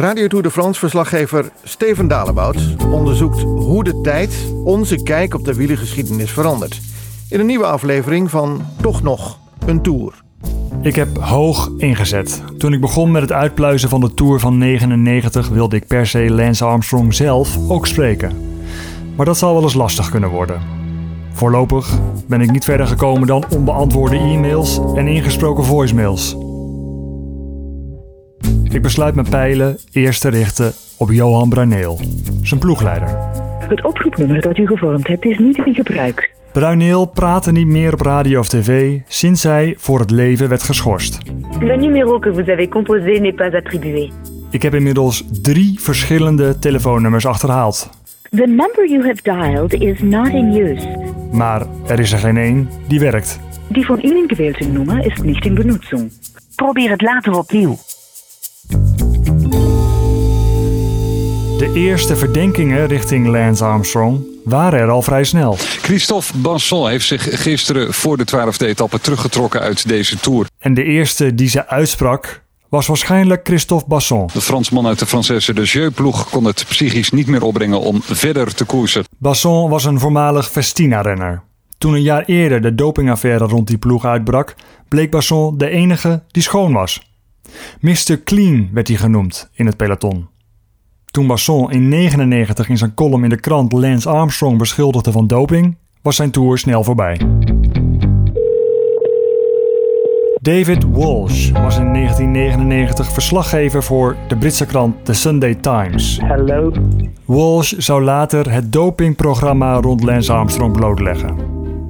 Radio Tour de France verslaggever Steven Dalebout onderzoekt hoe de tijd onze kijk op de wielergeschiedenis verandert. In een nieuwe aflevering van Toch nog een Tour. Ik heb hoog ingezet. Toen ik begon met het uitpluizen van de Tour van 99 wilde ik per se Lance Armstrong zelf ook spreken. Maar dat zal wel eens lastig kunnen worden. Voorlopig ben ik niet verder gekomen dan onbeantwoorde e-mails en ingesproken voicemails. Ik besluit mijn pijlen eerst te richten op Johan Bruineel, zijn ploegleider. Het oproepnummer dat u gevormd hebt is niet in gebruik. Bruineel praatte niet meer op radio of tv sinds hij voor het leven werd geschorst. Le numéro que vous avez composé n'est pas attribué. Ik heb inmiddels drie verschillende telefoonnummers achterhaald. The number you have dialed is not in use. Maar er is er geen één die werkt. Die von Ihnen gewählte Nummer ist nicht in Benutzung. Probeer het later opnieuw. De eerste verdenkingen richting Lance Armstrong waren er al vrij snel. Christophe Basson heeft zich gisteren voor de twaalfde etappe teruggetrokken uit deze Tour. En de eerste die ze uitsprak was waarschijnlijk Christophe Basson. De Fransman uit de Française de Jeu-ploeg kon het psychisch niet meer opbrengen om verder te koersen. Basson was een voormalig Festina-renner. Toen een jaar eerder de dopingaffaire rond die ploeg uitbrak, bleek Basson de enige die schoon was. Mr. Clean werd hij genoemd in het peloton. Toen Basson in 1999 in zijn column in de krant Lance Armstrong beschuldigde van doping, was zijn tour snel voorbij. David Walsh was in 1999 verslaggever voor de Britse krant The Sunday Times. Hallo. Walsh zou later het dopingprogramma rond Lance Armstrong blootleggen.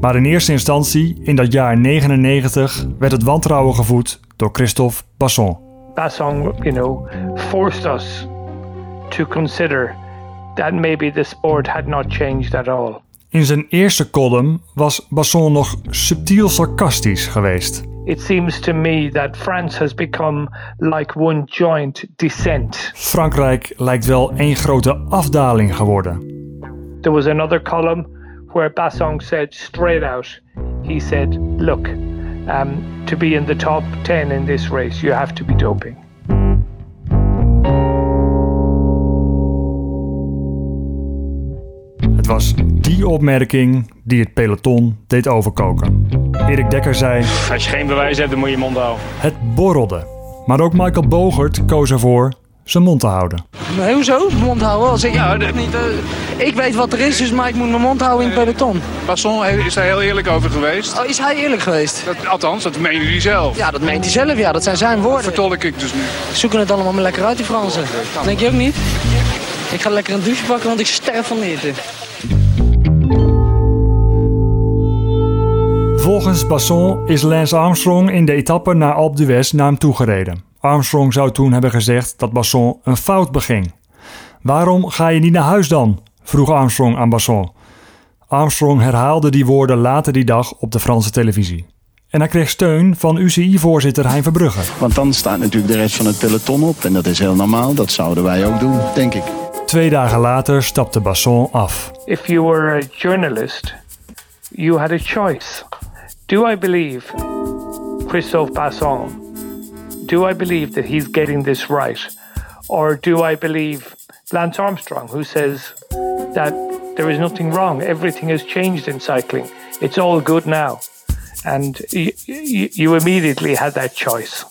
Maar in eerste instantie, in dat jaar 99, werd het wantrouwen gevoed door Christophe Basson. Basson, you know, forced us to consider that maybe the sport had not changed at all. In zijn eerste column was Basson nog subtiel sarcastisch geweest. It seems to me that France has become like one joint descent. Frankrijk lijkt wel één grote afdaling geworden. There was another column where Basson said straight out, he said, look, um, to be in the top 10 in this race, you have to be doping. Was die opmerking die het peloton deed overkoken. Erik Dekker zei: Als je geen bewijs hebt, dan moet je je mond houden. Het borrelde. Maar ook Michael Bogert koos ervoor zijn mond te houden. Nee, hoezo? Mond houden? Als ik, ja, ik, niet, uh, ik weet wat er is, dus maar ik moet mijn mond houden in het peloton. Basson is daar heel eerlijk over geweest. Oh, is hij eerlijk geweest? Dat, althans, dat meent hij zelf. Ja, dat meent hij zelf, ja. Dat zijn zijn woorden. Dat vertolk ik dus nu. Zoeken het allemaal maar lekker uit, die Fransen. Denk je ook niet? Ik ga lekker een douche pakken, want ik sterf van eten. Volgens Basson is Lance Armstrong in de etappe naar Alpe d'Huez naar hem toegereden. Armstrong zou toen hebben gezegd dat Basson een fout beging. Waarom ga je niet naar huis dan? vroeg Armstrong aan Basson. Armstrong herhaalde die woorden later die dag op de Franse televisie. En hij kreeg steun van UCI-voorzitter Hein Verbrugge. Want dan staat natuurlijk de rest van het peloton op en dat is heel normaal. Dat zouden wij ook doen, denk ik. Twee dagen later stapte Basson af. If you were a journalist, you had a choice. Do I believe Christophe Basson? Do I believe that he's getting this right? Or do I believe Lance Armstrong, who says that there is nothing wrong, everything has changed in cycling, it's all good now? And you, you, immediately had that choice.